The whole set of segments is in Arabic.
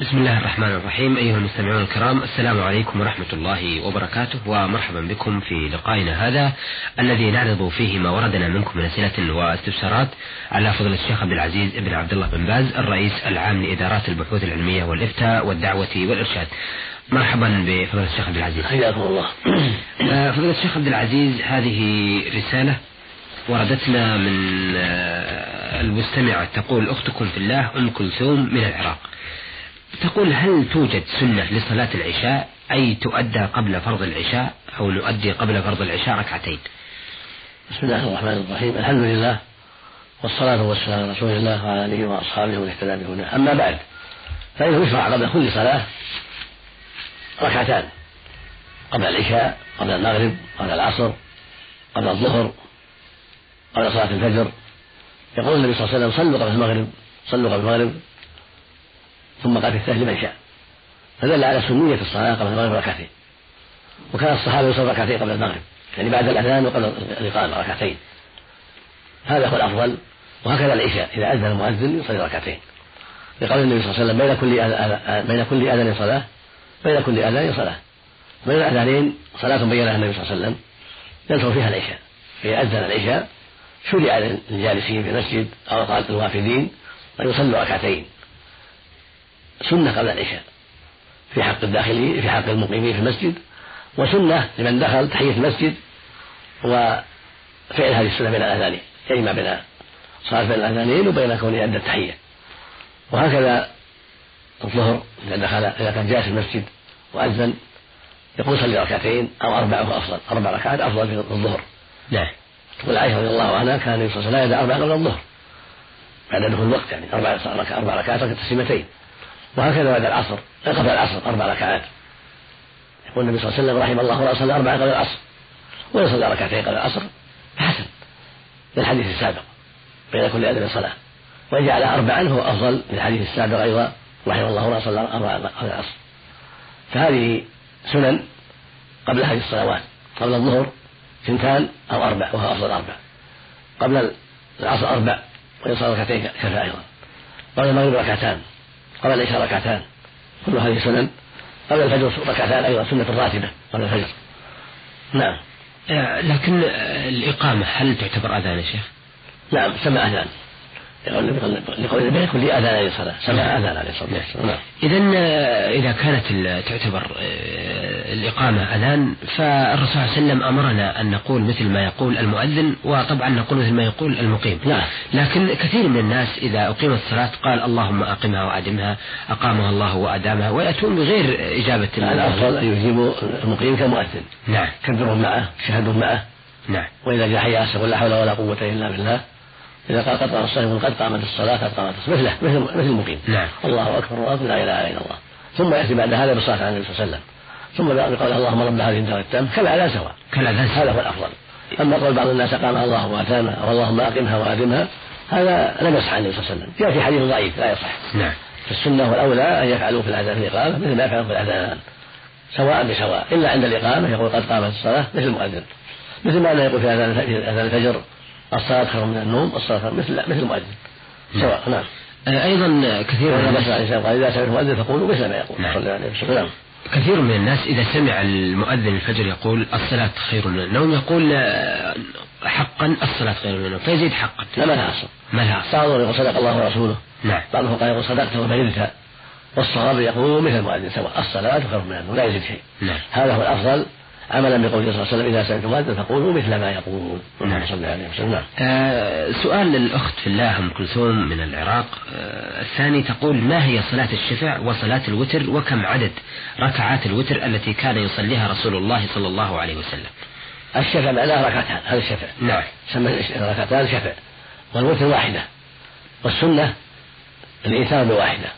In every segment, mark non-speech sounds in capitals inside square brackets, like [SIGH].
بسم الله الرحمن الرحيم أيها المستمعون الكرام السلام عليكم ورحمة الله وبركاته ومرحبا بكم في لقائنا هذا الذي نعرض فيه ما وردنا منكم من أسئلة واستفسارات على فضل الشيخ عبد العزيز بن عبد الله بن باز الرئيس العام لإدارات البحوث العلمية والإفتاء والدعوة والإرشاد. مرحبا بفضل الشيخ عبد العزيز. حياكم الله. [CLEARS THROAT] آه، فضل الشيخ عبد العزيز هذه رسالة وردتنا من آه، المستمعة تقول أختكم في الله أم كلثوم من العراق. تقول هل توجد سنة لصلاة العشاء؟ أي تؤدى قبل فرض العشاء أو نؤدي قبل فرض العشاء ركعتين. بسم الله الرحمن الرحيم. الحمد لله والصلاة والسلام على رسول الله وعلى آله وأصحابه ومن اهتدى بهداه. أما بعد فإنه يشرع قبل كل صلاة ركعتان. قبل العشاء قبل المغرب قبل العصر قبل الظهر قبل صلاة الفجر. يقول النبي صلى الله عليه وسلم صلوا قبل المغرب صلوا قبل المغرب. ثم في الثالث لمن شاء. فدل على سنية الصلاة قبل المغرب ركعتين. وكان الصحابة يصلون ركعتين قبل المغرب. يعني بعد الأذان وقبل الإقامة ركعتين. هذا هو الأفضل. وهكذا العشاء. إذا أذن المؤذن يصلي ركعتين. لقول النبي صلى الله عليه وسلم بين كل بين كل أذان صلاة بين كل أذان صلاة. بين الأذانين صلاة بينها النبي صلى الله عليه وسلم. يدخل فيها العشاء. إذا أذن العشاء شرع للجالسين في المسجد أو الوافدين أن يصلوا ركعتين. سنة قبل العشاء في حق الداخلين في حق المقيمين في المسجد وسنة لمن دخل تحية المسجد وفعل هذه السنة بين الأذانين يجمع بين صلاة بين الأذانين وبين كونه يؤدى التحية. وهكذا الظهر إذا دخل إذا كان جالس في المسجد وأذن يقول صلي ركعتين أو أربع أفضل أربع ركعات أفضل في الظهر. نعم. تقول عائشة رضي الله عنها كان النبي صلى الله عليه وسلم لا يدع أربع قبل الظهر بعد دخول الوقت يعني أربع أربع ركعات تسليمتين وهكذا بعد العصر قبل العصر أربع ركعات. يقول النبي صلى الله عليه وسلم رحم الله رأى صلى أربعة قبل العصر. ويصلي ركعتين قبل العصر فحسن للحديث السابق بين كل أذن صلاة وإن جعل أربعا هو أفضل من الحديث السابق أيضا رحم الله رأى صلى أربعة قبل العصر. فهذه سنن قبل هذه الصلوات قبل الظهر ثنتان أو أربع وهو أفضل أربع. قبل العصر أربع ويصلي ركعتين كفى أيضا. قبل المغرب ركعتان. قبل العشاء ركعتان. كل هذه سنن قبل الفجر ركعتان أيضا سنة راتبة قبل الفجر. نعم. آه، لكن آه، الإقامة هل تعتبر أذان يا شيخ؟ نعم سمى أذان. لقول النبي كل أذان عليه الصلاة سمع أذان عليه الصلاة والسلام. نعم. اذا آه، إذا كانت تعتبر الإقامة اذان فالرسول صلى الله عليه وسلم أمرنا أن نقول مثل ما يقول المؤذن وطبعا نقول مثل ما يقول المقيم. نعم. لكن كثير من الناس إذا اقيمت الصلاة قال اللهم أقمها وأدمها أقامها الله وأدامها ويأتون بغير إجابة الأفضل أن يجيب المقيم كالمؤذن نعم. كبرهم معه شهدوا معه. نعم. وإذا جاء حي يقول لا حول ولا قوة إلا بالله. إذا قال قد قام الصلاة قد قامت الصلاة قد قامت الصلاة. مثله مثل مثل المقيم. نعم. الله أكبر الله لا إله إلا الله. ثم يأتي بعد هذا بالصلاة على النبي صلى الله عليه وسلم. ثم بقول اللهم رب هذه الدار التام كالأذان سواء. كالأذان هذا هو الأفضل. أما قول بعض الناس أقامها الله وأتانا اللهم أقمها وأدمها هذا لم يصح عن النبي صلى الله عليه وسلم. يأتي حديث ضعيف لا يصح. نعم. فالسنة والأولى أن يفعلوا في الأذان في الإقامة مثل ما يفعلون في الأذان. سواء بسواء. إلا عند الإقامة يقول قد قامت الصلاة مثل المؤذن. مثل ما يقول في أذان الفجر الصلاة خير من النوم الصلاة مثل مثل المؤذن. سواء. نعم. أيضا كثير من الناس قال إذا سمعت المؤذن فقولوا مثل ما يقول. نعم. صلى الله عليه وسلم. كثير من الناس إذا سمع المؤذن الفجر يقول الصلاة خير من النوم يقول آه، حقا الصلاة خير من النوم. فيزيد حقا. لا ما لها أصل. ما لها أصل. بعضهم يقول صدق الله ورسوله. نعم. بعضهم قال يقول صدقت وبررت والصواب يقول مثل المؤذن سواء الصلاة خير من النوم لا يزيد شيء. نعم. هذا هو الأفضل. عملا بقوله صلى الله عليه وسلم إذا سمعتم مؤذن فقولوا مثل ما يقول نعم. صلى الله عليه وسلم. نعم آه سؤال للأخت في الله أم كلثوم من العراق. آه الثاني تقول ما هي صلاة الشفع وصلاة الوتر وكم عدد ركعات الوتر التي كان يصليها رسول الله صلى الله عليه وسلم؟ الشفع معناه ركعتان هذا الشفع. نعم. سمى ركعتان شفع. والوتر واحدة. والسنة الايثار بواحدة.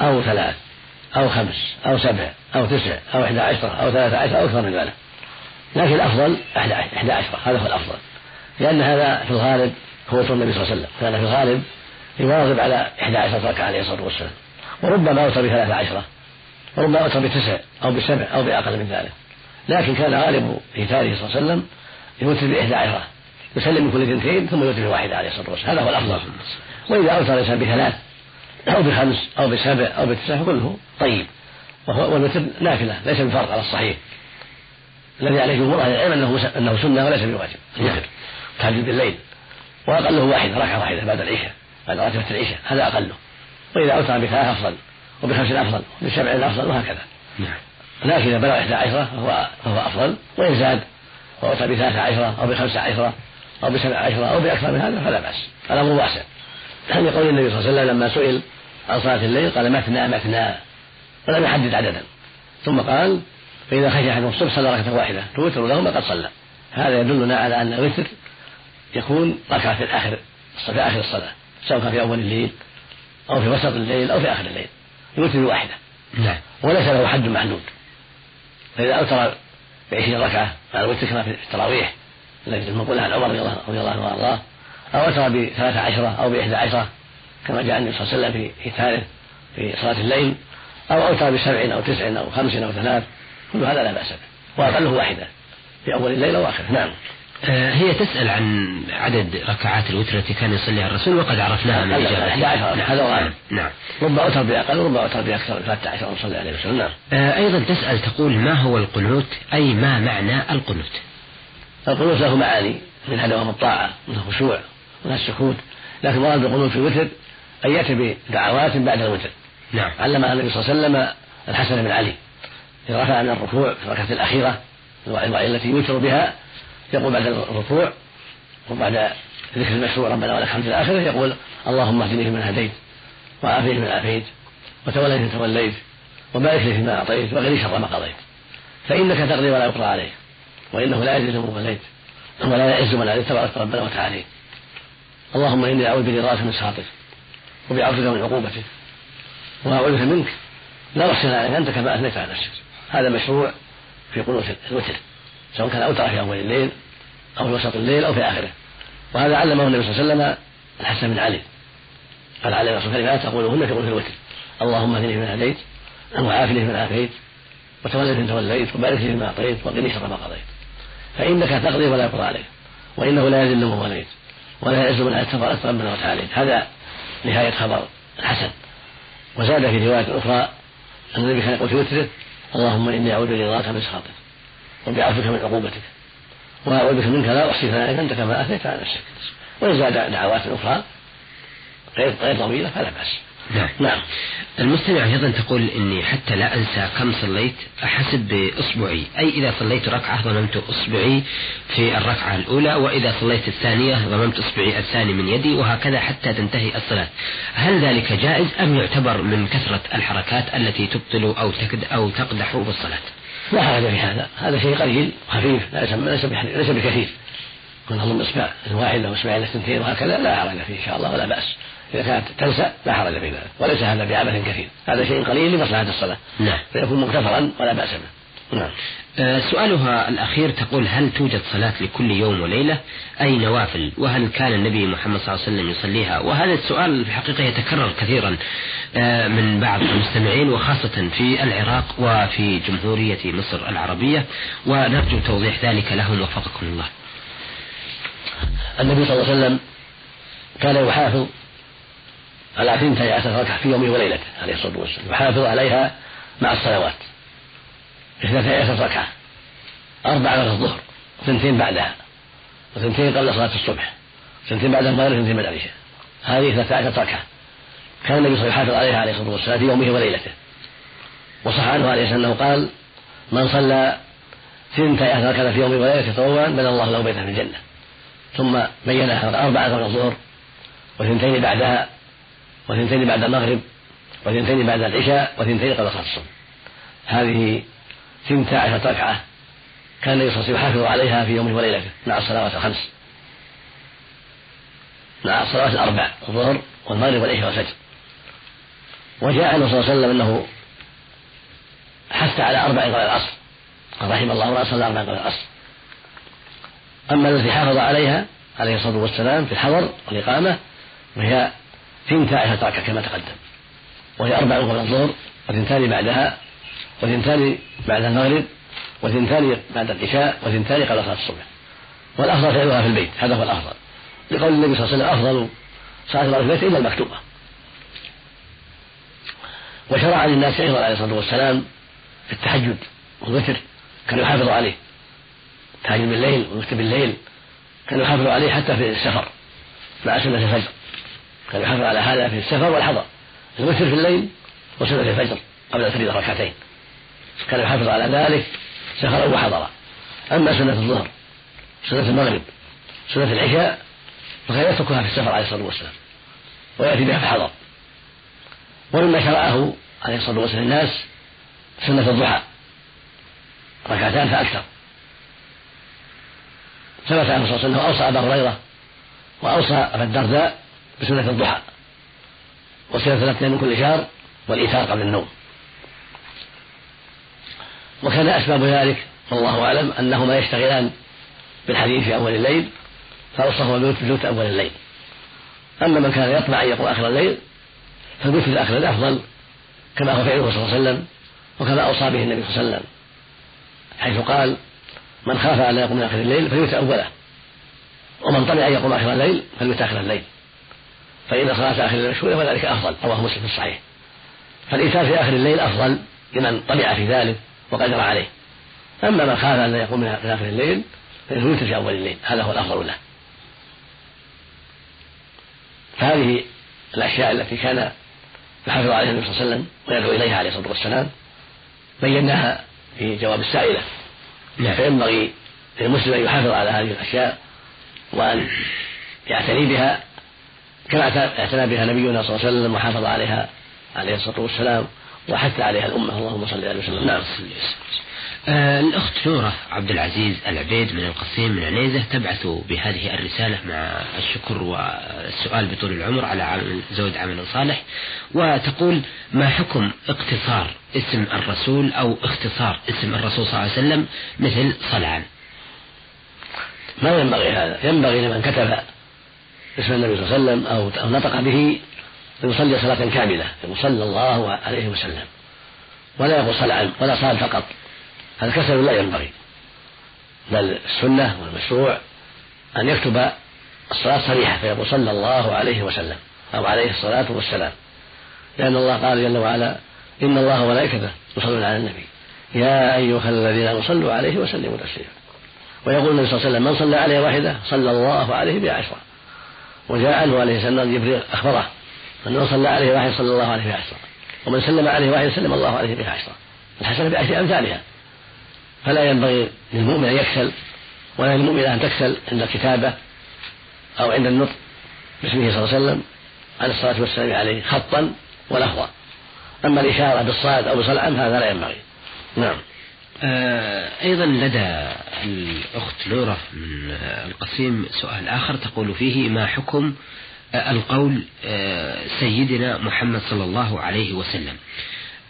أو ثلاث. أو خمس أو سبع أو تسع أو إحدى عشرة أو ثلاثة عشرة أو أكثر من ذلك. لكن الأفضل إحدى عشرة هذا هو الأفضل. لأن هذا في الغالب هو النبي صلى الله عليه وسلم. كان في الغالب يواظب على إحدى عشرة ركعة عليه الصلاة والسلام. وربما أوتر بثلاثة عشرة. وربما أوتر بتسع أو بسبع أو بأقل من ذلك. لكن كان غالب إيثاره صلى الله عليه وسلم يوتر بإحدى عشرة. يسلم من كل اثنتين ثم يوتر بواحدة عليه الصلاة والسلام. هذا هو الأفضل. وإذا أوتر الإنسان بثلاث أو بخمس أو بسبع أو بتسع فكله طيب. وهو والوتر نافلة ليس بفرض على الصحيح. الذي عليه جمهور أهل العلم أنه أنه سنة وليس بواجب. الوتر تهجد بالليل وأقله واحدة ركعة واحدة بعد العشاء بعد راتبة العشاء هذا أقله. وإذا أوتر بثلاث أفضل وبخمس أفضل وبسبع أفضل وهكذا. نعم. لكن إذا بلغ إحدى عشرة فهو, فهو أفضل. وإن زاد وأوتى بثلاث عشرة أو بخمس عشرة أو بسبع عشرة أو بأكثر من هذا فلا بأس. الأمر واسع. لقول النبي صلى الله عليه وسلم لما سئل عن صلاة الليل قال مثنى مثنى ولم يحدد عددا. ثم قال فإذا خشي أحدهم الصبح صلى ركعة واحدة توتر له ما قد صلى. هذا يدلنا على أن الوتر يكون ركعة في آخر في آخر الصلاة سواء كان في أول الليل أو في وسط الليل أو في آخر الليل. يوتر بواحدة نعم. وليس له حد محدود. فإذا أوتر بعشرين ركعة مع الوتر كما في التراويح الذي المنقول عن عمر رضي الله عنه وأرضاه أو أوتر بثلاث عشرة أو بإحدى عشرة كما جاء النبي صلى الله عليه وسلم في إتاره في صلاة الليل أو أوتر بسبع أو تسع أو خمس أو ثلاث كل هذا لا بأس به وأقله واحدة في أول الليل أو آخره. نعم. آه، هي تسأل عن عدد ركعات الوتر التي كان يصليها الرسول وقد عرفناها من إجابته 11 نعم. هذا غالب نعم. ربما أوتر بأقل وربما أوتر بأكثر 13 صلى عليه وسلم. نعم. آه، أيضا تسأل تقول ما هو القنوت أي ما معنى القنوت؟ القنوت له معاني منها دوام الطاعة منها الخشوع منها السكوت لكن مراد القنوت في الوتر أن يأتي بدعوات بعد الوتر. نعم. علمها النبي صلى الله عليه وسلم الحسن بن علي. إذا رفع من الركوع في الركعة الأخيرة التي يوتر بها يقول بعد الركوع وبعد ذكر المشروع ربنا ولك الحمد الآخرة يقول اللهم اهدني فيمن هديت وعافني فيمن عافيت وتولني فيمن توليت وبارك لي فيما أعطيت وغني شر ما قضيت. فإنك تقضي ولا يقضى عليك وإنه لا يذل من وليت ولا يعز من عليك تبارك ربنا وتعالى. اللهم إني أعوذ برضاك من سخطك وبعفوك من عقوبتك وأعوذ بك منك. لا أحسن عليك أنت كما أثنيت على نفسك. هذا مشروع في قنوت الوتر. سواء كان أوتر في أول الليل أو في وسط الليل أو في آخره. وهذا علمه النبي صلى الله عليه وسلم الحسن بن علي. قال عليه الصلاة والسلام تقولهن في قنوت الوتر. اللهم اهدني فيمن هديت وعافني فيمن عافيت وتولني فيمن توليت وبارك فيما أعطيت وقني شر ما قضيت. فإنك تقضي ولا يقضى عليك. وإنه لا يذل من وليت ولا يعز من تبارك ربنا وتعالى هذا نهاية خبر الحسن وزاد في رواية أخرى أن النبي كان يقول في وتره اللهم إني أعوذ برضاك من سخطك وبعفوك من عقوبتك وأعوذ بك منك لا أحصي ثناء أنت كما أثنيت على نفسك. وإن زاد دعوات أخرى غير طويلة فلا بأس. نعم. نعم. المستمع أيضا تقول إني حتى لا أنسى كم صليت أحسب بإصبعي أي إذا صليت ركعة ضممت إصبعي في الركعة الأولى وإذا صليت الثانية ضممت إصبعي الثاني من يدي وهكذا حتى تنتهي الصلاة. هل ذلك جائز أم يعتبر من كثرة الحركات التي تبطل أو تكد أو تقدح بالصلاة؟ لا حرج في هذا. هذا شيء قليل خفيف ليس ليس ليس بكثير. كن اظن اصبع الواحد له اصبعين اثنتين وهكذا لا حرج فيه إن شاء الله ولا بأس. اذا كانت تنسى لا حرج في ذلك وليس هذا بعبث كثير هذا شيء قليل لمصلحة الصلاة. نعم. فيكون مغتفرا ولا بأس به. نعم. آه، سؤالها الأخير تقول هل توجد صلاة لكل يوم وليلة؟ أي نوافل؟ وهل كان النبي محمد صلى الله عليه وسلم يصليها؟ وهذا السؤال في الحقيقة يتكرر كثيرا آه، من بعض المستمعين وخاصة في العراق وفي جمهورية مصر العربية. ونرجو توضيح ذلك لهم وفقكم الله. النبي صلى الله عليه وسلم كان يحافظ على ثنتي عشر ركعة في يومه وليلته عليه الصلاة والسلام. يحافظ عليها مع الصلوات. اثنتي عشر ركعة أربعة بعد الظهر ثنتين بعدها وثنتين قبل صلاة الصبح ثنتين بعد المغرب ثنتين بعد العشاء. هذه ثلاثة عشر ركعة كان النبي صلى الله عليه وسلم يحافظ عليها عليه الصلاة والسلام في يومه وليلته. وصح عنه عليه الصلاة قال من صلى ثنتي عشر ركعة في يومه وليلته تطوعا بنى الله له بيتا في الجنة. ثم بينها أربعة قبل الظهر وثنتين بعدها وثنتين بعد المغرب وثنتين بعد العشاء وثنتين قبل صلاة الصبح. هذه ثنتا عشرة ركعة كان النبي صلى الله عليه وسلم يحافظ عليها في يومه وليلته مع الصلوات الخمس. مع الصلوات الأربع الظهر والمغرب والعشاء والفجر. وجاء عنه صلى الله عليه وسلم أنه حث على أربع قبل العصر. قال رحم الله من صلى أربع قبل العصر. أما التي حافظ عليها عليه الصلاة والسلام في الحضر والإقامة وهي ثنتا عشرة ركعة كما تقدم. وهي أربع قبل الظهر وثنتان بعدها وثنتان بعد المغرب وثنتان بعد العشاء وثنتان قبل صلاة الصبح. والأفضل فعلها في البيت هذا هو الأفضل. لقول النبي صلى الله عليه وسلم أفضل صلاة الله في البيت إلا المكتوبة. وشرع للناس أيضا عليه الصلاة والسلام في التهجد والوتر كان يحافظ عليه. التهجد بالليل والوتر بالليل كان يحافظ عليه حتى في السفر مع سنة الفجر. كان يحافظ على هذا في السفر والحضر. الوتر في الليل وسنة الفجر قبل الفريضة ركعتين. كان يحافظ على ذلك سفرا وحضرا. أما سنة الظهر سنة المغرب سنة العشاء فكان يتركها في السفر عليه الصلاة والسلام. ويأتي بها في الحضر ومما شرعه عليه الصلاة والسلام الناس سنة الضحى. ركعتان فأكثر. ثبت عنه صلى الله عليه وسلم أوصى أبا هريرة وأوصى أبا الدرداء بسنة الضحى. وصيام ثلاثة من كل شهر والإيثار قبل النوم. وكان أسباب ذلك والله أعلم أنهما يشتغلان بالحديث في أول الليل فأوصاهما بالبيوت أول الليل. أما من كان يطمع أن يقوم آخر الليل فالبيوت آخر الليل أفضل كما هو فعله صلى الله عليه وسلم وكما أوصى به النبي صلى الله عليه وسلم. حيث قال من خاف أن لا يقوم آخر الليل فليوتر أوله. ومن طمع أن يقوم آخر الليل فليوتر آخر الليل. فإن صلاة آخر الليل مشهودة وذلك أفضل رواه مسلم في الصحيح. فالإيتار في آخر الليل أفضل لمن طمع في ذلك وقدر عليه. أما من خاف أن يقوم من آخر الليل فيوتر في أول الليل هذا هو الأفضل له. فهذه الأشياء التي كان يحافظ عليها النبي صلى الله عليه وسلم ويدعو إليها عليه الصلاة والسلام بيناها في جواب السائلة. نعم. فينبغي للمسلم أن يحافظ على هذه الأشياء وأن يعتني بها كما اعتنى بها نبينا صلى الله عليه وسلم وحافظ عليها عليه الصلاة والسلام وحث عليها الأمة. اللهم صل عليه وسلم نعم. آه الأخت نورة عبد العزيز العبيد من القصيم من عنيزة تبعث بهذه الرسالة مع الشكر والسؤال بطول العمر على عمل زود عمل صالح وتقول ما حكم اقتصار اسم الرسول أو اختصار اسم الرسول صلى الله عليه وسلم مثل صلعان؟ ما ينبغي هذا؟ ينبغي لمن كتب اسم النبي صلى الله عليه وسلم أو نطق به أن يصلي صلاة كاملة صلى الله عليه وسلم. ولا يقول صلعا ولا صال فقط. هذا كسل لا ينبغي. بل السنة والمشروع أن يكتب الصلاة صريحة فيقول صلى الله عليه وسلم أو عليه الصلاة والسلام. لأن الله قال جل وعلا إن الله وملائكته يصلون على النبي. يا أيها الذين آمنوا صلوا عليه وسلموا تسليما. ويقول النبي صلى الله عليه وسلم من صلى عليه واحدة صلى الله عليه بعشرة. وجاء عنه عليه السلام جبريل أخبره أنه صلى عليه واحد صلى الله عليه بعشرة ومن سلم عليه واحد سلم الله عليه بها عشرة الحسنة بعشر أمثالها. فلا ينبغي للمؤمن أن يكسل ولا للمؤمن أن تكسل عند الكتابة أو عند النطق باسمه صلى الله عليه وسلم على الصلاة والسلام عليه خطا ولفظا أما الإشارة بالصاد أو بصلعا هذا لا ينبغي. نعم. أيضا لدى الأخت نورة من القصيم سؤال آخر تقول فيه ما حكم القول آه، سيدنا محمد صلى الله عليه وسلم؟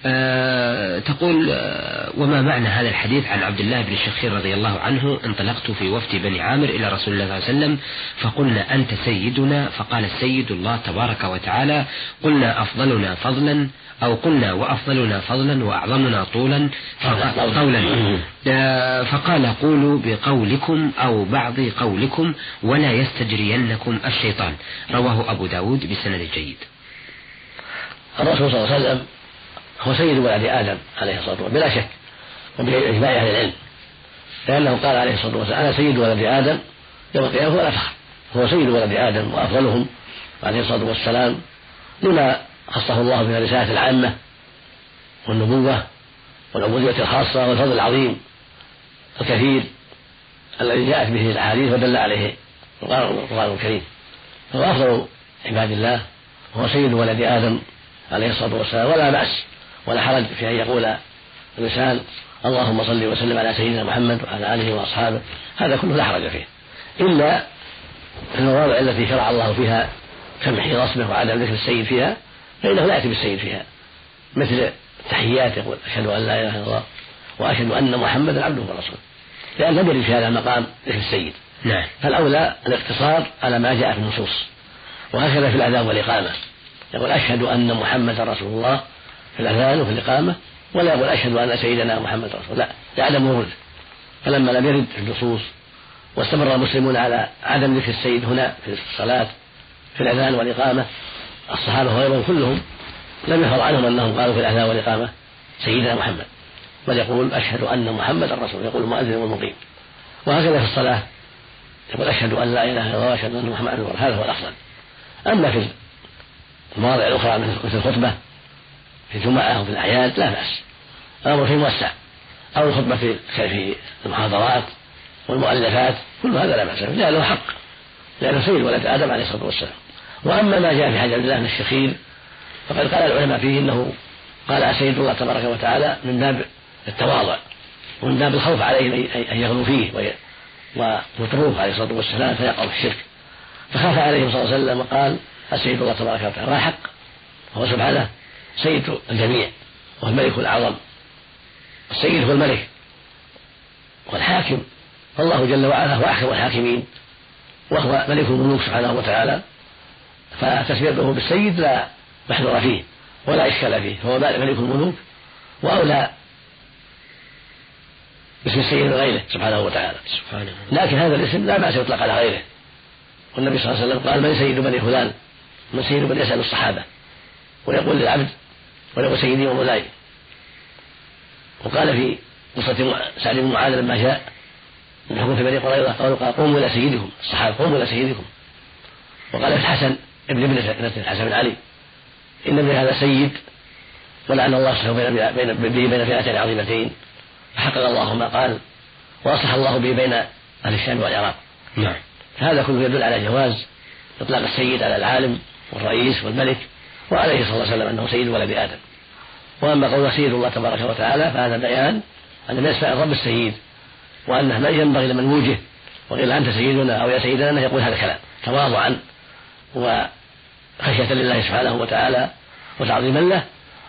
أه تقول أه وما معنى هذا الحديث عن عبد الله بن الشخير رضي الله عنه؟ انطلقت في وفد بني عامر إلى رسول الله صلى الله عليه وسلم فقلنا أنت سيدنا؟ فقال السيد الله تبارك وتعالى قلنا أفضلنا فضلا أو قلنا وأفضلنا فضلا وأعظمنا طولا قولا أه فقال قولوا بقولكم أو بعض قولكم ولا يستجرينكم الشيطان. رواه أبو داود بسند جيد. الرسول صلى الله عليه وسلم هو سيد ولد آدم عليه الصلاة والسلام بلا شك وبإجماع أهل العلم لأنه قال عليه الصلاة والسلام أنا سيد ولد آدم يوم القيامة ولا فخر هو سيد ولد آدم وأفضلهم عليه الصلاة والسلام لما خصه الله من الرسالة العامة والنبوة والعبودية الخاصة والفضل العظيم الكثير الذي جاءت به الأحاديث ودل عليه القرآن الكريم. فهو أفضل عباد الله وهو سيد ولد آدم عليه الصلاة والسلام ولا بأس ولا حرج في أن يقول الإنسان اللهم صل وسلم على سيدنا محمد وعلى آله وأصحابه. هذا كله لا حرج فيه. إلا في المواضع التي شرع الله فيها كمحي رسمه وعدم ذكر السيد فيها فإنه لا يأتي بالسيد فيها. مثل التحيات يقول أشهد أن لا إله إلا الله وأشهد أن محمدا عبده ورسوله. لأن لم يرد في هذا المقام ذكر السيد. نعم. فالأولى الاقتصار على ما جاء في النصوص. وهكذا في الأذان والإقامة. يقول أشهد أن محمدا رسول الله في الأذان وفي الإقامة ولا يقول أشهد أن سيدنا محمد رسول لا لعدم ورود فلما لم يرد النصوص واستمر المسلمون على عدم ذكر السيد هنا في الصلاة في الأذان والإقامة الصحابة وغيرهم كلهم لم يفرض عنهم أنهم قالوا في الأذان والإقامة سيدنا محمد. بل يقول أشهد أن محمدا رسول يقول المؤذن والمقيم. وهكذا في الصلاة يقول أشهد أن لا إله إلا الله وأشهد أن محمدا رسول هذا هو الأفضل. أما في المواضع الأخرى مثل الخطبة في الجمعة أو في الأعياد لا بأس. الأمر في موسع أو الخطبة في في المحاضرات والمؤلفات كل هذا لا بأس. به لأنه حق لأنه سيد ولد آدم عليه الصلاة والسلام. وأما ما جاء في حديث الله من الشخير فقد قال العلماء فيه إنه قال سيد الله تبارك وتعالى من باب التواضع ومن باب الخوف عليه أن يغلو فيه ويطروه عليه الصلاة والسلام فيقع في الشرك. فخاف عليه صلى الله عليه وسلم وقال السيد الله تبارك وتعالى ما حق هو سبحانه سيد الجميع وهو الملك الأعظم السيد هو الملك والحاكم. فالله جل وعلا هو أحكم الحاكمين وهو ملك الملوك سبحانه وتعالى. فتسميته بالسيد لا محذور فيه ولا إشكال فيه. فهو ملك الملوك وأولى اسم السيد من غيره سبحانه وتعالى. سبحانه. لكن هذا الاسم لا بأس يطلق على غيره. والنبي صلى الله عليه وسلم قال من سيد بني فلان؟ من سيد بني يسأل الصحابة. ويقول للعبد ويقول سيدي ومولاي وقال في قصة سعد بن معاذ لما جاء من حكم في بني قريظة قالوا قال قوموا إلى سيدكم الصحابة قوموا إلى سيدكم. وقال في الحسن ابن ابنة الحسن بن علي إن ابن هذا سيد ولعن الله سبحانه بين بين بين فئتين عظيمتين فحقق الله ما قال وأصلح الله به بين أهل الشام والعراق. نعم. فهذا كله يدل على جواز إطلاق السيد على العالم والرئيس والملك وعليه صلى الله عليه وسلم أنه سيد ولد آدم. وأما قول سيد الله تبارك وتعالى فهذا بيان أن من اسماء الرب السيد وأنه ما ينبغي لمن وجه وقيل أنت سيدنا أو يا سيدنا انه يقول هذا الكلام. تواضعا وخشية لله سبحانه وتعالى وتعظيما له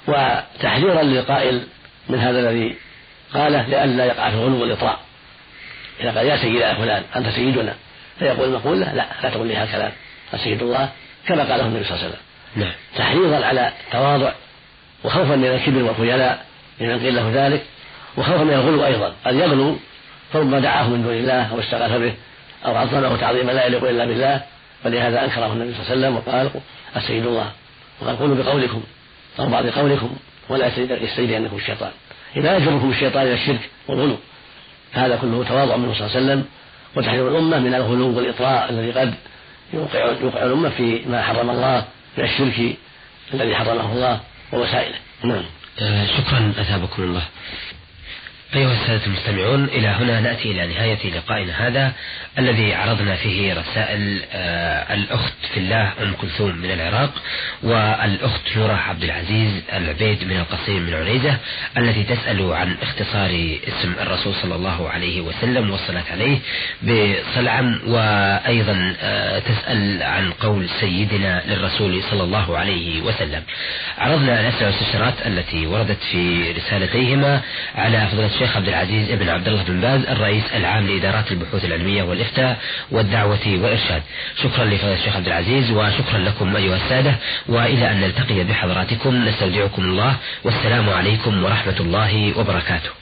وتحذيرا للقائل من هذا الذي قاله لئلا يقع في الغلو والإطراء. إذا قال يا سيد يا فلان أنت سيدنا. فيقول المقول لا لا تقول لي هذا الكلام. السيد الله كما قاله النبي صلى الله عليه وسلم. نعم. تحريضا على التواضع وخوفا من الكبر والخيلاء لمن قيل له ذلك وخوفا من الغلو أيضا. قد يغلو فربما دعاه من دون الله أو استغاث به أو عظمه تعظيما لا يليق إلا بالله ولهذا أنكره النبي صلى الله عليه وسلم وقال السيد الله. وقال قولوا بقولكم أو بعض قولكم ولا يستجدنكم الشيطان. لا يجركم الشيطان إلى الشرك والغلو هذا كله تواضع منه صلى الله عليه وسلم وتحذير الأمة من الغلو والإطراء الذي قد يوقع يوقع الأمة في ما حرم الله. من الشرك الذي حرمه الله ووسائله. نعم. آه شكرا أثابكم الله. أيها السادة المستمعون إلى هنا نأتي إلى نهاية لقائنا هذا الذي عرضنا فيه رسائل آه الأخت في الله أم كلثوم من العراق والأخت نورة عبد العزيز العبيد من القصيم من عنيزة التي تسأل عن اختصار اسم الرسول صلى الله عليه وسلم والصلاة عليه بصلعم وأيضا آه تسأل عن قول سيدنا للرسول صلى الله عليه وسلم. عرضنا الأسئلة والاستفسارات التي وردت في رسالتيهما على فضلة الشيخ عبد العزيز بن عبد الله بن باز الرئيس العام لإدارات البحوث العلمية والإفتاء والدعوة والإرشاد. شكرا لفضل الشيخ عبد العزيز وشكرا لكم أيها السادة. وإلى أن نلتقي بحضراتكم نستودعكم الله. والسلام عليكم ورحمة الله وبركاته.